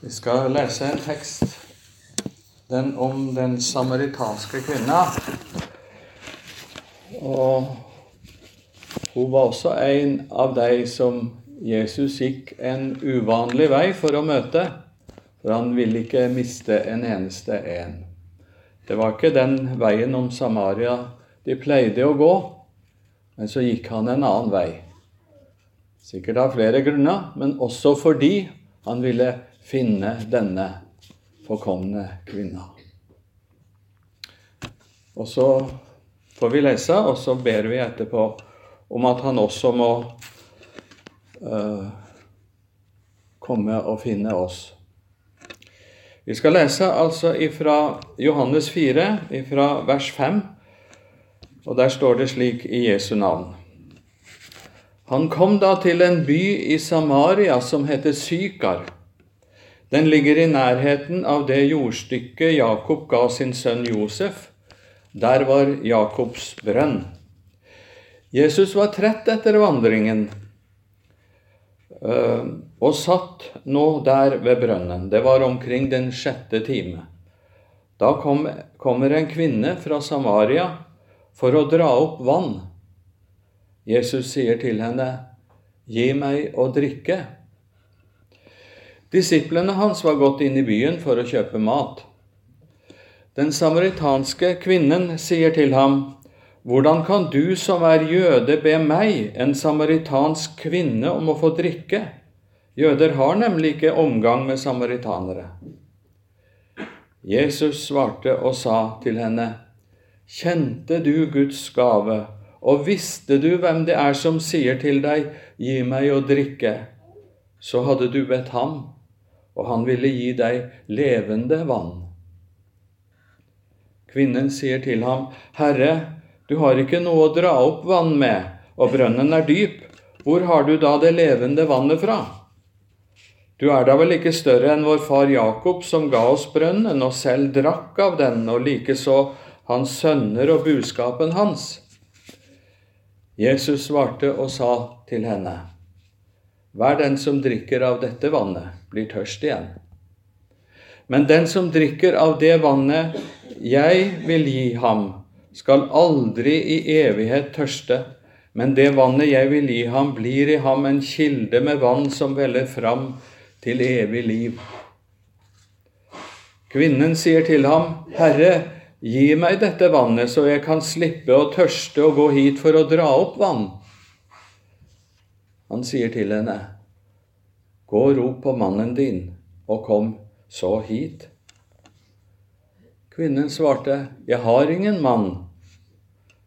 Vi skal lese en tekst den om den samaritanske kvinna. Og hun var også en av de som Jesus gikk en uvanlig vei for å møte, for han ville ikke miste en eneste en. Det var ikke den veien om Samaria de pleide å gå, men så gikk han en annen vei. Sikkert av flere grunner, men også fordi han ville finne denne forkomne kvinna. Og så får vi lese, og så ber vi etterpå om at han også må uh, komme og finne oss. Vi skal lese altså ifra Johannes 4, ifra vers 5, og der står det slik i Jesu navn. Han kom da til en by i Samaria som heter Sykar. Den ligger i nærheten av det jordstykket Jakob ga sin sønn Josef. Der var Jakobs brønn. Jesus var trett etter vandringen eh, og satt nå der ved brønnen. Det var omkring den sjette time. Da kom, kommer en kvinne fra Samaria for å dra opp vann. Jesus sier til henne, 'Gi meg å drikke'. Disiplene hans var gått inn i byen for å kjøpe mat. Den samaritanske kvinnen sier til ham, Hvordan kan du som er jøde, be meg, en samaritansk kvinne, om å få drikke? Jøder har nemlig ikke omgang med samaritanere. Jesus svarte og sa til henne, Kjente du Guds gave, og visste du hvem det er som sier til deg, Gi meg å drikke, så hadde du bedt ham, og han ville gi deg levende vann. Kvinnen sier til ham, Herre, du har ikke noe å dra opp vann med, og brønnen er dyp. Hvor har du da det levende vannet fra? Du er da vel ikke større enn vår far Jakob, som ga oss brønnen og selv drakk av den, og likeså hans sønner og buskapen hans? Jesus svarte og sa til henne, Hver den som drikker av dette vannet, blir tørst igjen. Men den som drikker av det vannet jeg vil gi ham, skal aldri i evighet tørste, men det vannet jeg vil gi ham, blir i ham en kilde med vann som veller fram til evig liv. Kvinnen sier til ham, Herre, gi meg dette vannet, så jeg kan slippe å tørste og gå hit for å dra opp vann. Han sier til henne, Gå og rop på mannen din, og kom så hit. Kvinnen svarte, Jeg har ingen mann.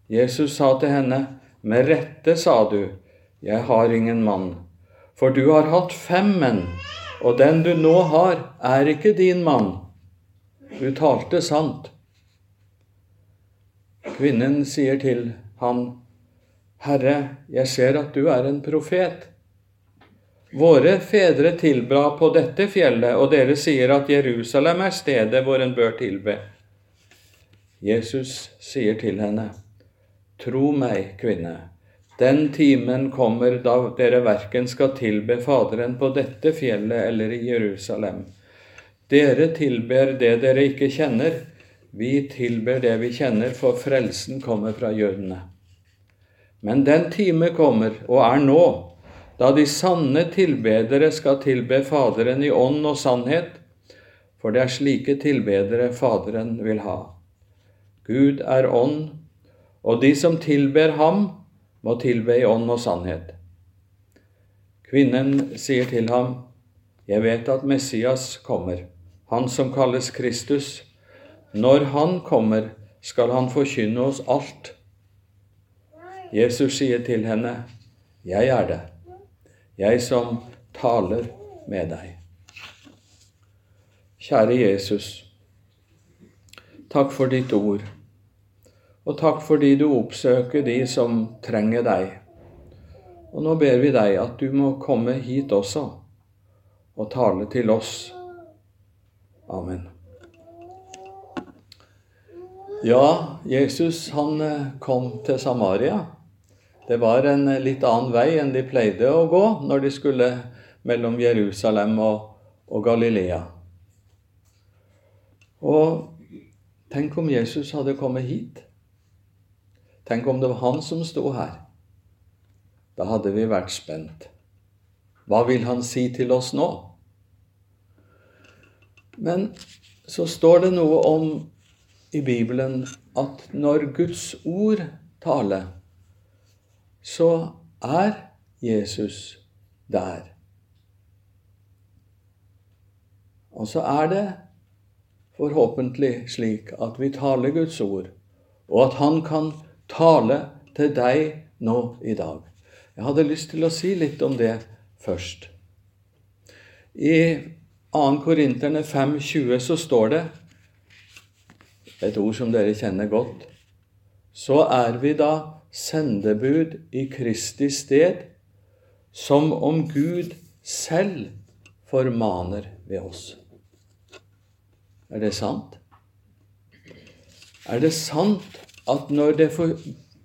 Jesus sa til henne, Med rette sa du, Jeg har ingen mann. For du har hatt fem menn, og den du nå har, er ikke din mann. Du talte sant. Kvinnen sier til ham, Herre, jeg ser at du er en profet. Våre fedre tilba på dette fjellet, og dere sier at Jerusalem er stedet hvor en bør tilbe. Jesus sier til henne, Tro meg, kvinne, den timen kommer da dere verken skal tilbe Faderen på dette fjellet eller i Jerusalem. Dere tilber det dere ikke kjenner, vi tilber det vi kjenner, for frelsen kommer fra jødene. Men den time kommer, og er nå, da de sanne tilbedere skal tilbe Faderen i ånd og sannhet, for det er slike tilbedere Faderen vil ha. Gud er ånd, og de som tilber ham, må tilbe i ånd og sannhet. Kvinnen sier til ham, Jeg vet at Messias kommer, han som kalles Kristus. Når han kommer, skal han forkynne oss alt. Jesus sier til henne, Jeg er det, jeg som taler med deg. Kjære Jesus, takk for ditt ord, og takk fordi du oppsøker de som trenger deg. Og nå ber vi deg at du må komme hit også og tale til oss. Amen. Ja, Jesus han eh, kom til Samaria. Det var en eh, litt annen vei enn de pleide å gå når de skulle mellom Jerusalem og, og Galilea. Og tenk om Jesus hadde kommet hit. Tenk om det var han som sto her. Da hadde vi vært spent. Hva vil han si til oss nå? Men så står det noe om i Bibelen at når Guds ord taler, så er Jesus der. Og så er det forhåpentlig slik at vi taler Guds ord, og at Han kan tale til deg nå i dag. Jeg hadde lyst til å si litt om det først. I 2. Korinterne 5,20 så står det et ord som dere kjenner godt. Så er vi da sendebud i Kristi sted, som om Gud selv formaner ved oss. Er det sant? Er det sant at når, for,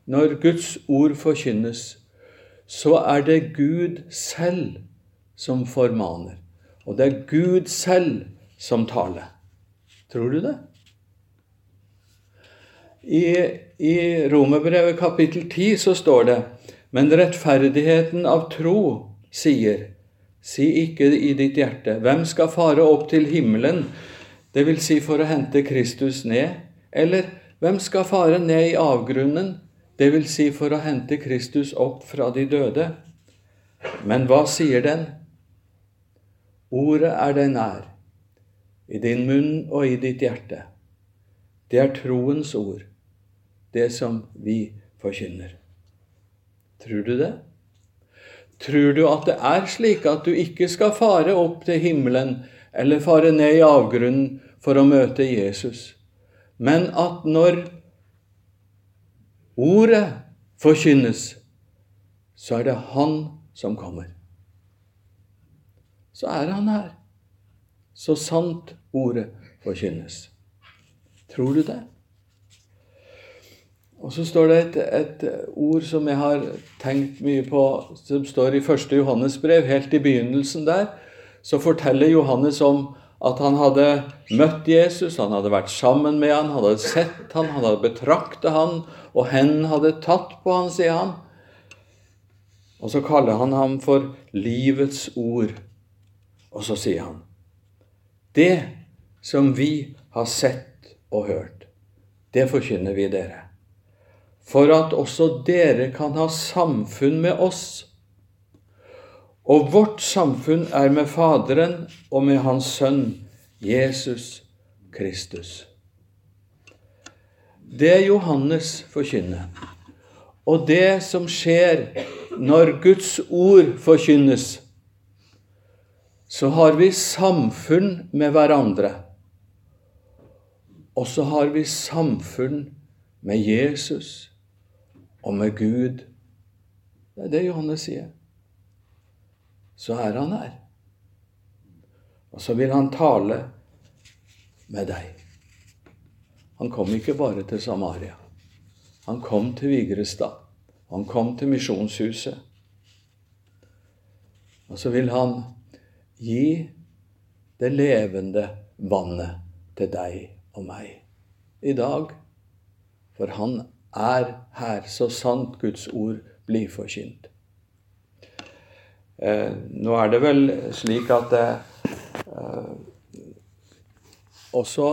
når Guds ord forkynnes, så er det Gud selv som formaner? Og det er Gud selv som taler. Tror du det? I, i Romerbrevet kapittel 10 så står det men rettferdigheten av tro sier, si ikke i ditt hjerte, hvem skal fare opp til himmelen det vil si for å hente Kristus ned, eller hvem skal fare ned i avgrunnen, det vil si for å hente Kristus opp fra de døde? Men hva sier den? Ordet er deg nær, i din munn og i ditt hjerte. Det er troens ord, det som vi forkynner. Tror du det? Tror du at det er slik at du ikke skal fare opp til himmelen eller fare ned i avgrunnen for å møte Jesus, men at når ordet forkynnes, så er det Han som kommer. Så er Han her, så sant ordet forkynnes. Tror du det? Og så står det et, et, ord som jeg har tenkt mye på, som står i første Johannes brev, helt i begynnelsen der så forteller Johannes om at han hadde møtt Jesus, han hadde vært sammen med han, han hadde sett han, han hadde betraktet han, og hendene hadde tatt på han, sier han. Og så kaller han ham for livets ord. Og så sier han Det som vi har sett og hørt, det forkynner vi dere. For at også dere kan ha samfunn med oss. Og vårt samfunn er med Faderen og med Hans Sønn Jesus Kristus. Det Johannes forkynner, og det som skjer når Guds ord forkynnes, så har vi samfunn med hverandre. Og så har vi samfunn med Jesus og med Gud. Det er det Johannes sier så er han her. Og så vil han tale med deg. Han kom ikke bare til Samaria. Han kom til Vigrestad. Han kom til Misjonshuset. Og så vil han gi det levende vannet til deg og meg i dag. For han er her, så sant Guds ord blir forkynt. Eh, nå er det vel slik at eh, også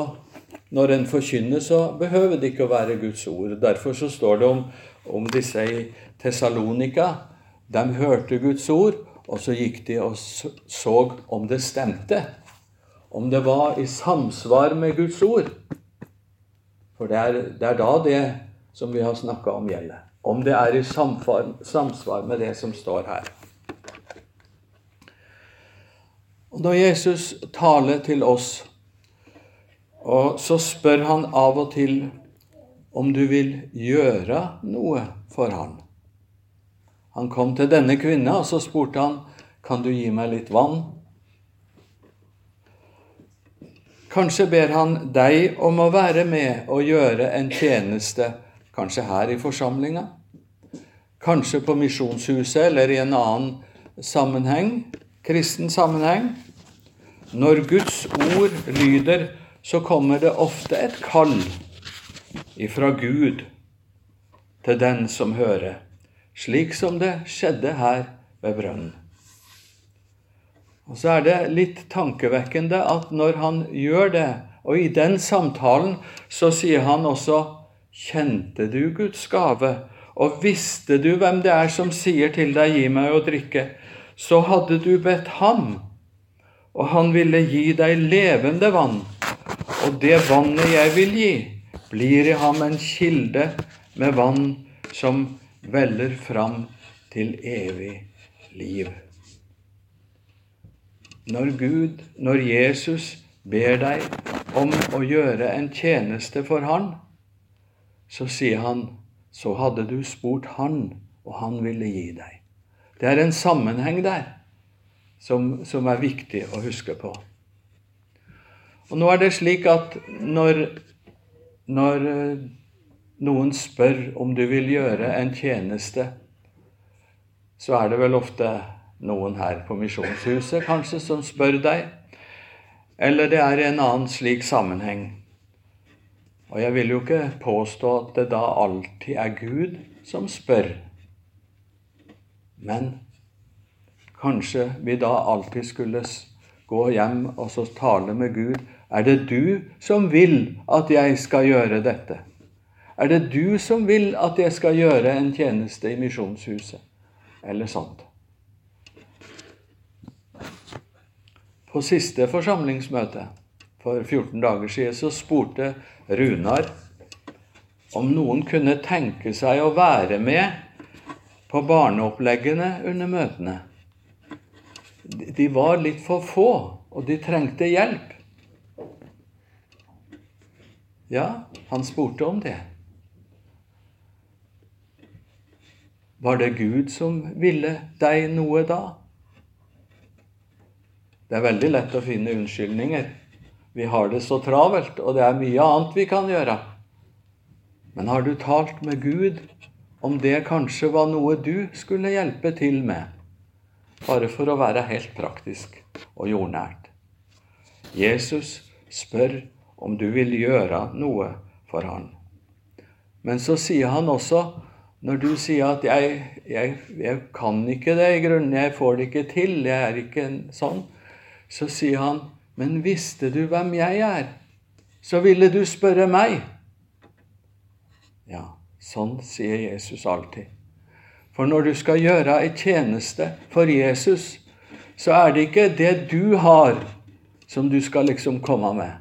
når en forkynner, så behøver det ikke å være Guds ord. Derfor så står det om, om disse i Tessalonika. De hørte Guds ord, og så gikk de og så om det stemte. Om det var i samsvar med Guds ord. For det er, det er da det som vi har snakka om, gjelder. Om det er i samsvar med det som står her. Og Når Jesus taler til oss, så spør han av og til om du vil gjøre noe for ham. Han kom til denne kvinna, og så spurte han, 'Kan du gi meg litt vann?' Kanskje ber han deg om å være med og gjøre en tjeneste, kanskje her i forsamlinga, kanskje på misjonshuset eller i en annen sammenheng, kristen sammenheng. når Guds ord lyder, så kommer det ofte et kall ifra Gud til den som hører, slik som det skjedde her ved brønnen. Og så er det litt tankevekkende at når han gjør det, og i den samtalen så sier han også Kjente du Guds gave, og visste du hvem det er som sier til deg, gi meg å drikke, så hadde du bedt ham, og han ville gi deg levende vann, og det vannet jeg vil gi, blir i ham en kilde med vann som veller fram til evig liv. Når Gud, når Jesus ber deg om å gjøre en tjeneste for Han, så sier han, så hadde du spurt Han, og Han ville gi deg. Det er en sammenheng der som, som er viktig å huske på. Og nå er det slik at når, når eh, noen spør om du vil gjøre en tjeneste, så er det vel ofte noen her på Misjonshuset kanskje som spør deg, eller det er en annen slik sammenheng. Og jeg vil jo ikke påstå at det da alltid er Gud som spør. Men kanskje vi da alltid skulle gå hjem og så tale med Gud. Er det du som vil at jeg skal gjøre dette? Er det du som vil at jeg skal gjøre en tjeneste i Misjonshuset? Eller sånt. På siste forsamlingsmøte for 14 dager siden så spurte Runar om noen kunne tenke seg å være med på barneoppleggene under møtene. De var litt for få, og de trengte hjelp. Ja, han spurte om det. Var det Gud som ville deg noe da? Det er veldig lett å finne unnskyldninger. Vi har det så travelt, og det er mye annet vi kan gjøre. Men har du talt med Gud om det kanskje var noe du skulle hjelpe til med? Bare for å være helt praktisk og jordnært. Jesus spør om du vil gjøre noe for han. Men så sier han også, når du sier at jeg, jeg, jeg kan ikke det i grunnen, jeg får det ikke til, jeg er ikke sånn, så sier han, 'Men visste du hvem jeg er, så ville du spørre meg.' Ja, sånn sier Jesus alltid. For når du skal gjøre ei tjeneste for Jesus, så er det ikke det du har, som du skal liksom komme med,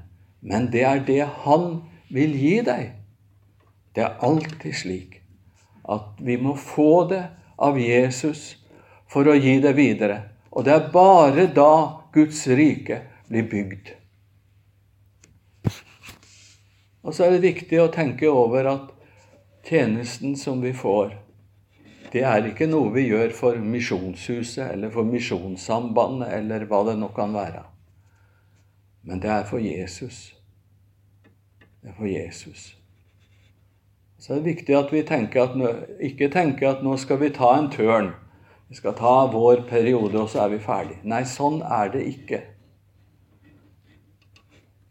men det er det Han vil gi deg. Det er alltid slik at vi må få det av Jesus for å gi det videre. Og det er bare da Guds rike blir bygd. Og så er det viktig å tenke over at tjenesten som vi får, det er ikke noe vi gjør for Misjonshuset eller for Misjonssambandet eller hva det nå kan være. Men det er for Jesus. Det er for Jesus. Så er det viktig at vi tenker at nå, ikke tenker at nå skal vi ta en tørn. Vi skal ta vår periode, og så er vi ferdig. Nei, sånn er det ikke.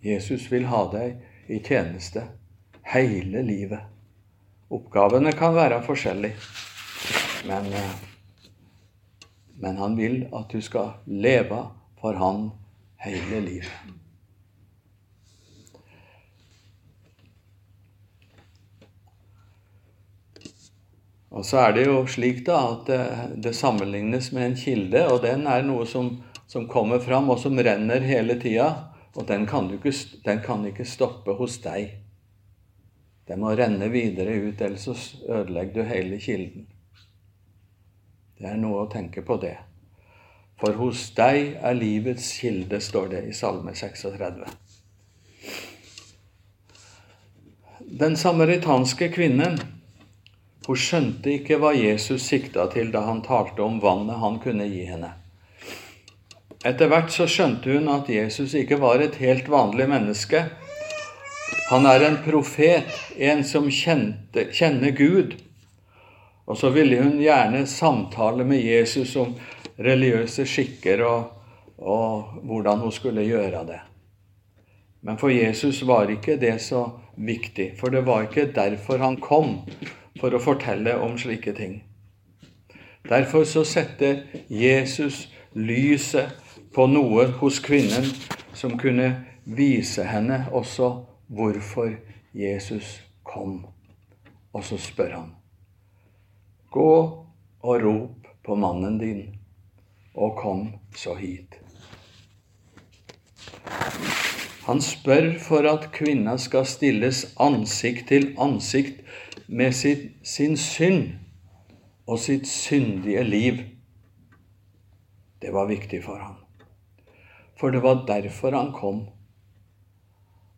Jesus vil ha deg i tjeneste hele livet. Oppgavene kan være forskjellige, men, eh, men han vil at du skal leve for han hele livet. Og så er det jo slik da at det, det sammenlignes med en kilde, og den er noe som, som kommer fram, og som renner hele tida. Og den kan, ikke, den kan ikke stoppe hos deg. Den må renne videre ut, ellers så ødelegger du hele kilden. Det er noe å tenke på det. For hos deg er livets kilde, står det i Salme 36. Den samaritanske kvinnen hun skjønte ikke hva Jesus sikta til da han talte om vannet han kunne gi henne. Etter hvert så skjønte hun at Jesus ikke var et helt vanlig menneske. Han er en profet, en som kjente, kjenner Gud. Og så ville hun gjerne samtale med Jesus om religiøse skikker og, og hvordan hun skulle gjøre det. Men for Jesus var ikke det så viktig, for det var ikke derfor han kom, for å fortelle om slike ting. Derfor så setter Jesus lyset på noe hos kvinnen som kunne vise henne også hvorfor Jesus kom. Og så spør han, gå og rop på mannen din, og kom så hit. Han spør for at kvinna skal stilles ansikt til ansikt med sitt, sin synd og sitt syndige liv. Det var viktig for ham. For det var derfor han kom.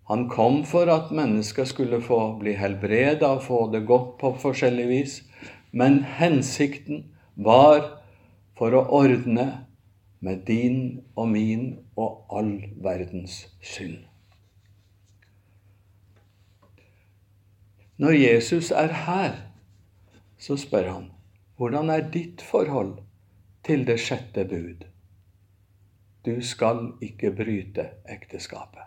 Han kom for at mennesker skulle få bli helbreda og få det godt på forskjellig vis, men hensikten var for å ordne med din og min og all verdens synd. Når Jesus er her, så spør han, hvordan er ditt forhold til det sjette bud? Du skal ikke bryte ekteskapet.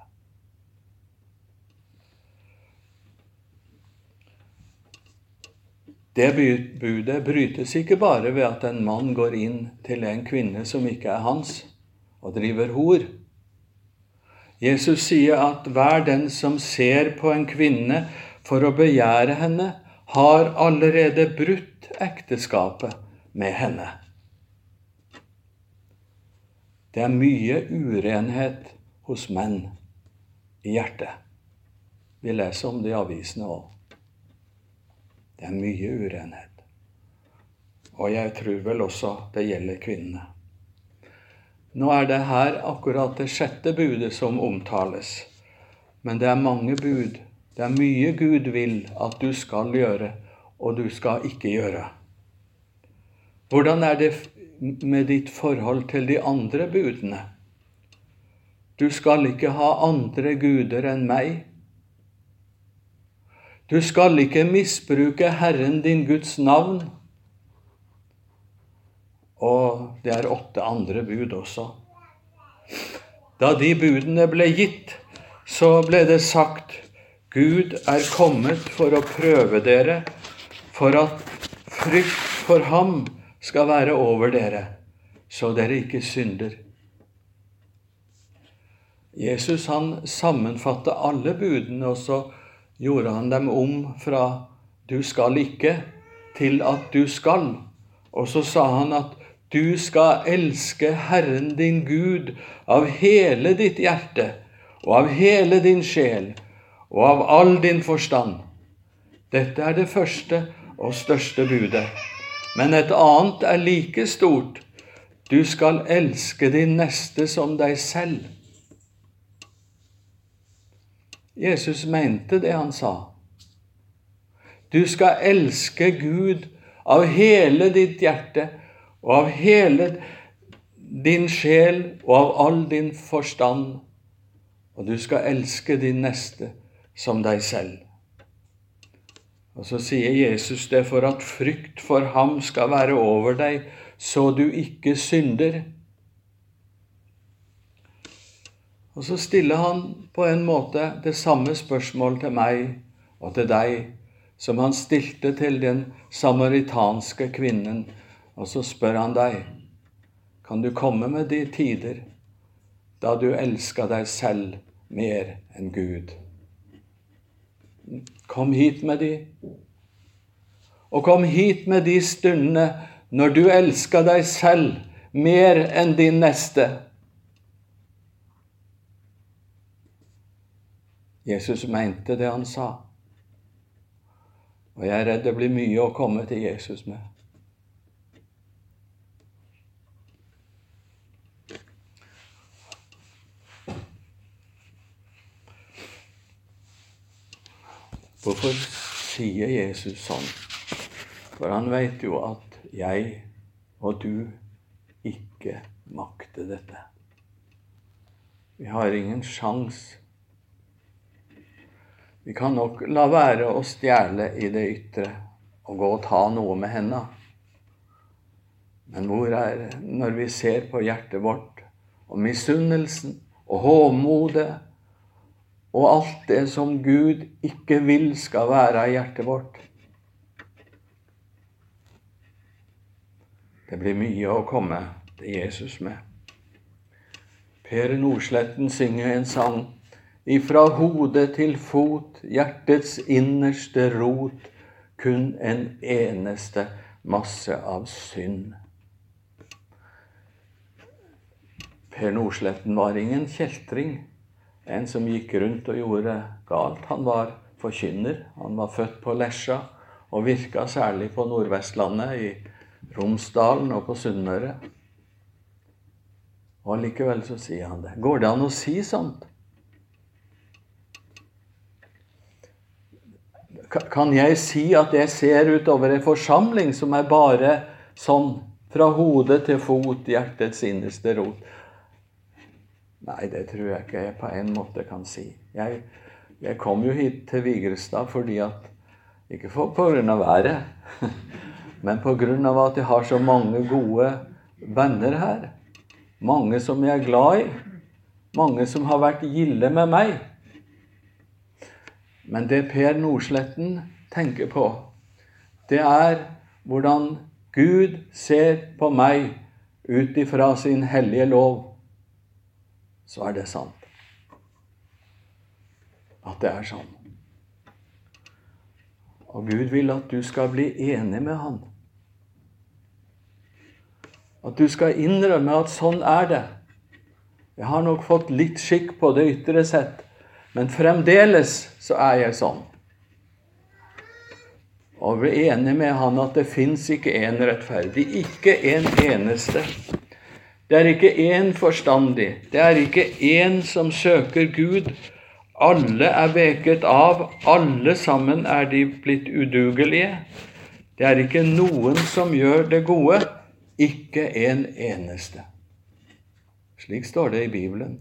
Det budet brytes ikke bare ved at en mann går inn til en kvinne som ikke er hans, og driver hor. Jesus sier at hver den som ser på en kvinne for å begjære henne, har allerede brutt ekteskapet med henne. Det er mye urenhet hos menn i hjertet. Vi leser om det i avisene òg. Det er mye urenhet. Og jeg tror vel også det gjelder kvinnene. Nå er det her akkurat det sjette budet som omtales. Men det er mange bud. Det er mye Gud vil at du skal gjøre, og du skal ikke gjøre. Hvordan er det med ditt forhold til de andre budene? Du skal ikke ha andre guder enn meg. Du skal ikke misbruke Herren din Guds navn. Og det er åtte andre bud også. Da de budene ble gitt, så ble det sagt Gud er kommet for å prøve dere, for at frykt for ham skal være over dere, så dere ikke synder. Jesus han sammenfatte alle budene, og så gjorde han dem om fra 'du skal ikke' til at 'du skal'. Og så sa han at 'du skal elske Herren din Gud av hele ditt hjerte' og av hele din sjel og av all din forstand. Dette er det første og største budet. Men et annet er like stort. Du skal elske din neste som deg selv. Jesus mente det han sa. Du skal elske Gud av hele ditt hjerte og av hele din sjel og av all din forstand. Og du skal elske din neste som deg selv. Og så sier Jesus det for at frykt for ham skal være over deg, så du ikke synder. Og så stiller han på en måte det samme spørsmål til meg og til deg som han stilte til den samaritanske kvinnen. Og så spør han deg, kan du komme med de tider da du elska deg selv mer enn Gud? Kom hit med de. Og kom hit med de stundene når du elska deg selv mer enn din neste. Jesus mente det han sa. Og jeg er redd det blir mye å komme til Jesus med. Hvorfor sier Jesus sånn? For han veit jo at jeg og du ikke makter dette. Vi har ingen sjans. vi kan nok la være å stjele i det ytre og gå og ta noe med henda. Men hvor er Når vi ser på hjertet vårt, og misunnelsen og hovmodet og alt det som Gud ikke vil skal være i hjertet vårt. Det blir mye å komme til Jesus med. Per Nordsletten synger en sang ifra hode til fot, hjertets innerste rot, kun en eneste masse av synd. Per Nordsletten var ingen kjeltring, en som gikk rundt og gjorde galt. Han var forkynner. Han var født på Lesja og virka særlig på Nordvestlandet, i Romsdalen og på Sunnmøre. Og allikevel så sier han det. Går det an å si sånt? Kan jeg si at jeg ser utover en forsamling som er bare sånn, fra hode til fot, hjertets innerste rot? Nei, det tror jeg ikke jeg på en måte kan si. Jeg, jeg kom jo hit til Vigrestad fordi at Ikke på grunn av været, men på grunn av at jeg har så mange gode venner her. Mange som jeg er glad i. Mange som har vært gilde med meg. Men det Per Nordsletten tenker på, det er hvordan Gud ser på meg ut ifra sin hellige lov så er det sant. At det er sånn. Og Gud vil at du skal bli enig med Han. At du skal innrømme at sånn er det. Jeg har nok fått litt skikk på det ytre sett, men fremdeles så er jeg sånn. Og bli enig med Han at det fins ikke én rettferdig, ikke en eneste. Det er ikke én forstandig, det er ikke én som søker Gud. Alle er veket av, alle sammen er de blitt udugelige. Det er ikke noen som gjør det gode, ikke en eneste. Slik står det i Bibelen.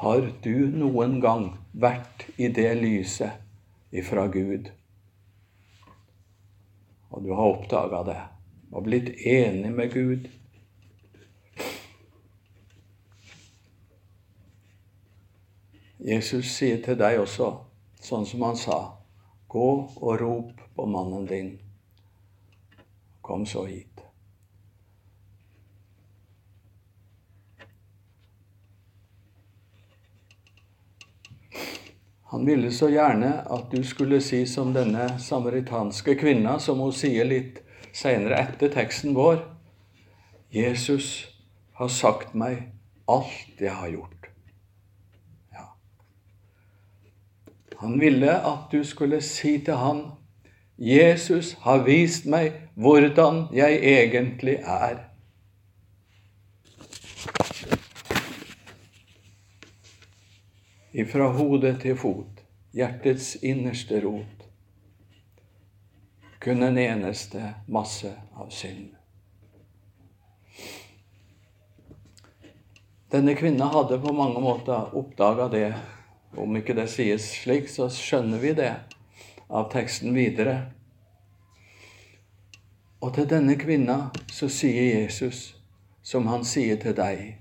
Har du noen gang vært i det lyset ifra Gud, og du har oppdaga det? Og blitt enig med Gud. Jesus sier til deg også, sånn som han sa, gå og rop på mannen din. Kom så hit. Han ville så gjerne at du skulle si som denne samaritanske kvinna, som hun sier litt senere etter teksten vår Jesus har sagt meg alt jeg har gjort. Ja. Han ville at du skulle si til han Jesus har vist meg hvordan jeg egentlig er. Ifra hode til fot, hjertets innerste rot kun en eneste masse av synd. Denne kvinna hadde på mange måter oppdaga det. Om ikke det sies slik, så skjønner vi det av teksten videre. Og til denne kvinna så sier Jesus, som han sier til deg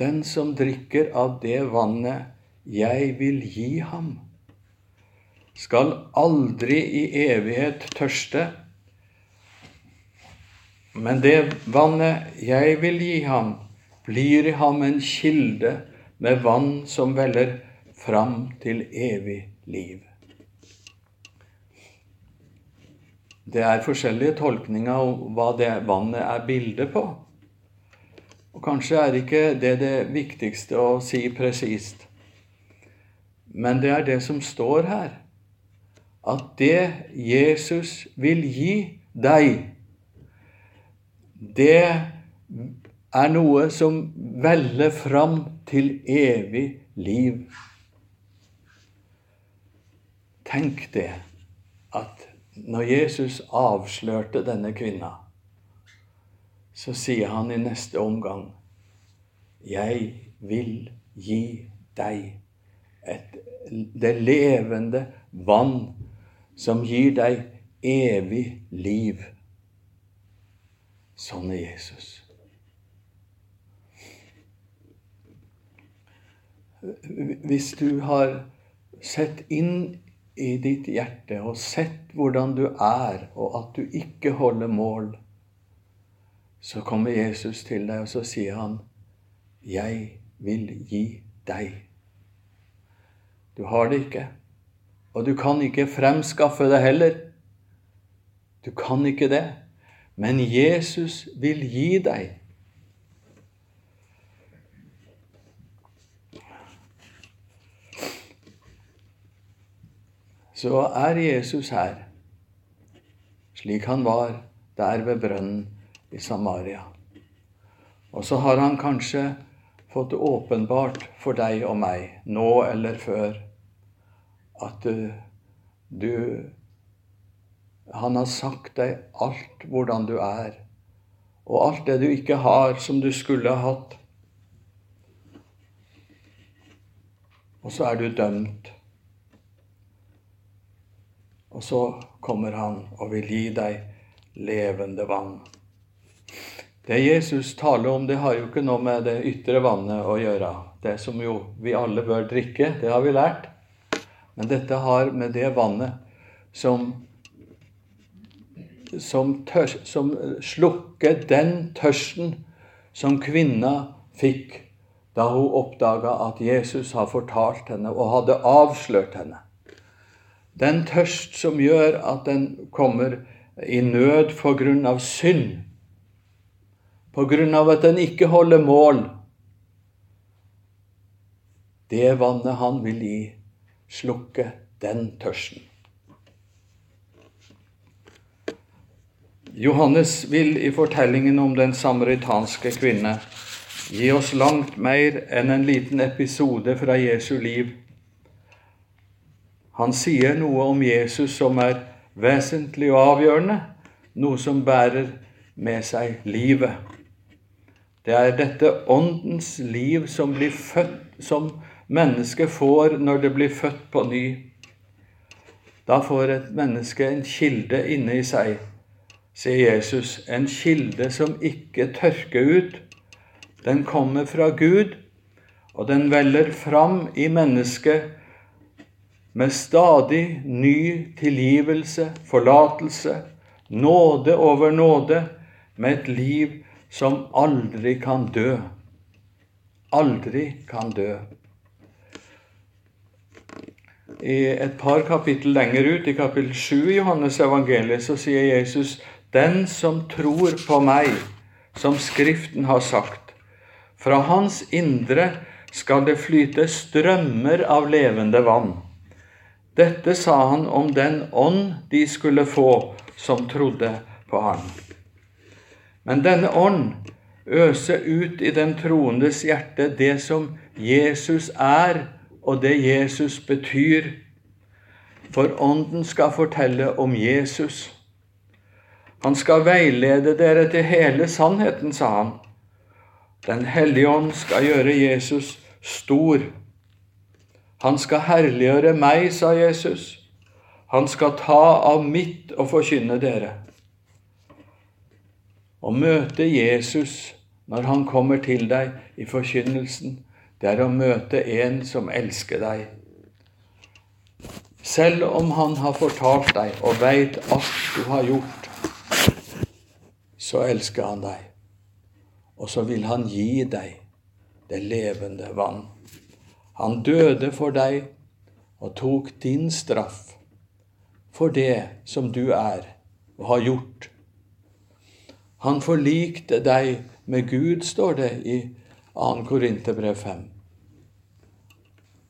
Den som drikker av det vannet jeg vil gi ham, skal aldri i evighet tørste. Men det vannet jeg vil gi ham, blir i ham en kilde med vann som veller fram til evig liv. Det er forskjellige tolkninger av hva det vannet er bilde på. Og Kanskje er ikke det det viktigste å si presist, men det er det som står her at det Jesus vil gi deg, det er noe som veller fram til evig liv. Tenk det, at når Jesus avslørte denne kvinna, så sier han i neste omgang Jeg vil gi deg et, det levende vann som gir deg evig liv. Sånn er Jesus. Hvis du har sett inn i ditt hjerte og sett hvordan du er, og at du ikke holder mål, så kommer Jesus til deg, og så sier han, 'Jeg vil gi deg'. Du har det ikke, og du kan ikke fremskaffe det heller. Du kan ikke det, men Jesus vil gi deg. så er Jesus her, slik han var der ved brønnen i Samaria. Og så har han kanskje fått det åpenbart for deg og meg, nå eller før, at du, du Han har sagt deg alt hvordan du er, og alt det du ikke har som du skulle ha hatt. Og så er du dømt og så kommer han og vil gi deg levende vann. Det Jesus taler om, det har jo ikke noe med det ytre vannet å gjøre. Det som jo vi alle bør drikke, det har vi lært. Men dette har med det vannet som, som, tørs, som slukker den tørsten som kvinna fikk da hun oppdaga at Jesus har fortalt henne og hadde avslørt henne. Den tørst som gjør at den kommer i nød på grunn av synd, på grunn av at den ikke holder mål. Det vannet han vil gi, slukke den tørsten. Johannes vil i fortellingen om den samaritanske kvinne gi oss langt mer enn en liten episode fra Jesu liv han sier noe om Jesus som er vesentlig og avgjørende, noe som bærer med seg livet. Det er dette åndens liv som, blir født, som mennesket får når det blir født på ny. Da får et menneske en kilde inne i seg, sier Jesus, en kilde som ikke tørker ut. Den kommer fra Gud, og den veller fram i mennesket med stadig ny tilgivelse, forlatelse, nåde over nåde, med et liv som aldri kan dø. Aldri kan dø. I et par kapittel lenger ut, i kapittel 7 i Johannes evangeliet, så sier Jesus den som tror på meg, som Skriften har sagt, fra hans indre skal det flyte strømmer av levende vann. Dette sa han om den ånd de skulle få som trodde på ham. Men denne ånd øser ut i den troendes hjerte det som Jesus er, og det Jesus betyr. For Ånden skal fortelle om Jesus. Han skal veilede dere til hele sannheten, sa han. Den hellige ånd skal gjøre Jesus stor han skal herliggjøre meg, sa Jesus. Han skal ta av mitt og forkynne dere. Å møte Jesus når han kommer til deg i forkynnelsen, det er å møte en som elsker deg. Selv om han har fortalt deg og veit alt du har gjort, så elsker han deg. Og så vil han gi deg det levende vann. Han døde for deg og tok din straff for det som du er og har gjort. Han forlikte deg med Gud, står det i 2. Korinterbrev 5.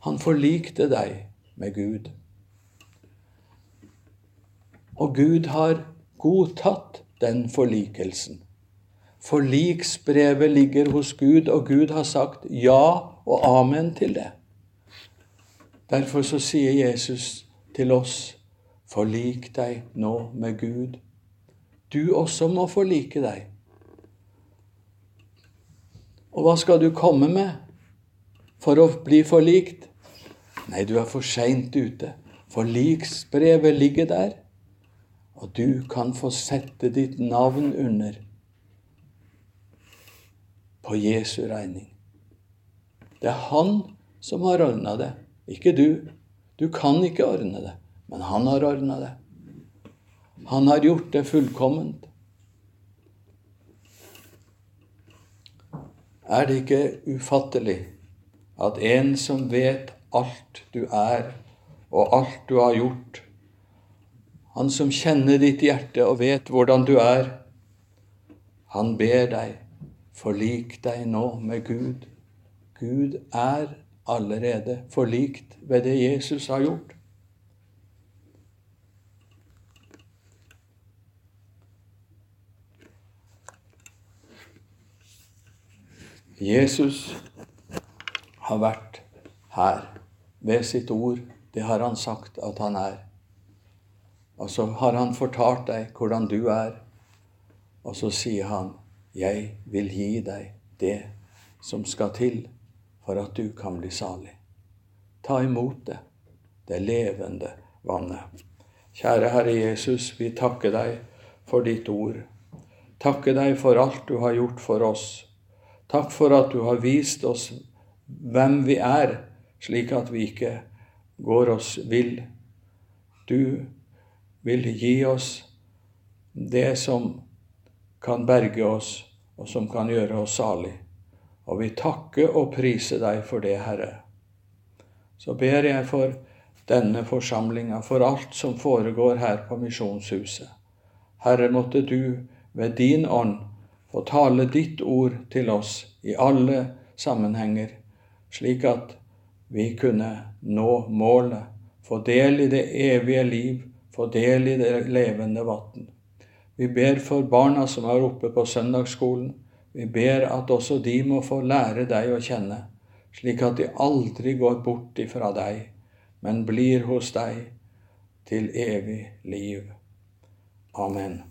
Han forlikte deg med Gud. Og Gud har godtatt den forlikelsen. Forliksbrevet ligger hos Gud, og Gud har sagt ja og amen til det. Derfor så sier Jesus til oss, forlik deg nå med Gud. Du også må forlike deg. Og hva skal du komme med for å bli forlikt? Nei, du er for seint ute. Forliksbrevet ligger der, og du kan få sette ditt navn under på Jesu regning. Det er han som har ordna det, ikke du. Du kan ikke ordne det, men han har ordna det. Han har gjort det fullkomment. Er det ikke ufattelig at en som vet alt du er, og alt du har gjort, han som kjenner ditt hjerte og vet hvordan du er, han ber deg, forlik deg nå med Gud. Gud er allerede forlikt ved det Jesus har gjort. Jesus har vært her ved sitt ord. Det har han sagt at han er. Og så har han fortalt deg hvordan du er, og så sier han, 'Jeg vil gi deg det som skal til for at du kan bli salig'. Ta imot det, det levende vannet. Kjære Herre Jesus, vi takker deg for ditt ord. Takker deg for alt du har gjort for oss. Takk for at du har vist oss hvem vi er, slik at vi ikke går oss vill. Du vil gi oss det som kan berge oss, og som kan gjøre oss salig. Og vi takker og priser deg for det, Herre. Så ber jeg for denne forsamlinga, for alt som foregår her på Misjonshuset. Herre, måtte du ved din ånd få tale ditt ord til oss i alle sammenhenger, slik at vi kunne nå målet, få del i det evige liv, få del i det levende vann. Vi ber for barna som er oppe på søndagsskolen. Vi ber at også de må få lære deg å kjenne, slik at de aldri går bort ifra deg, men blir hos deg til evig liv. Amen.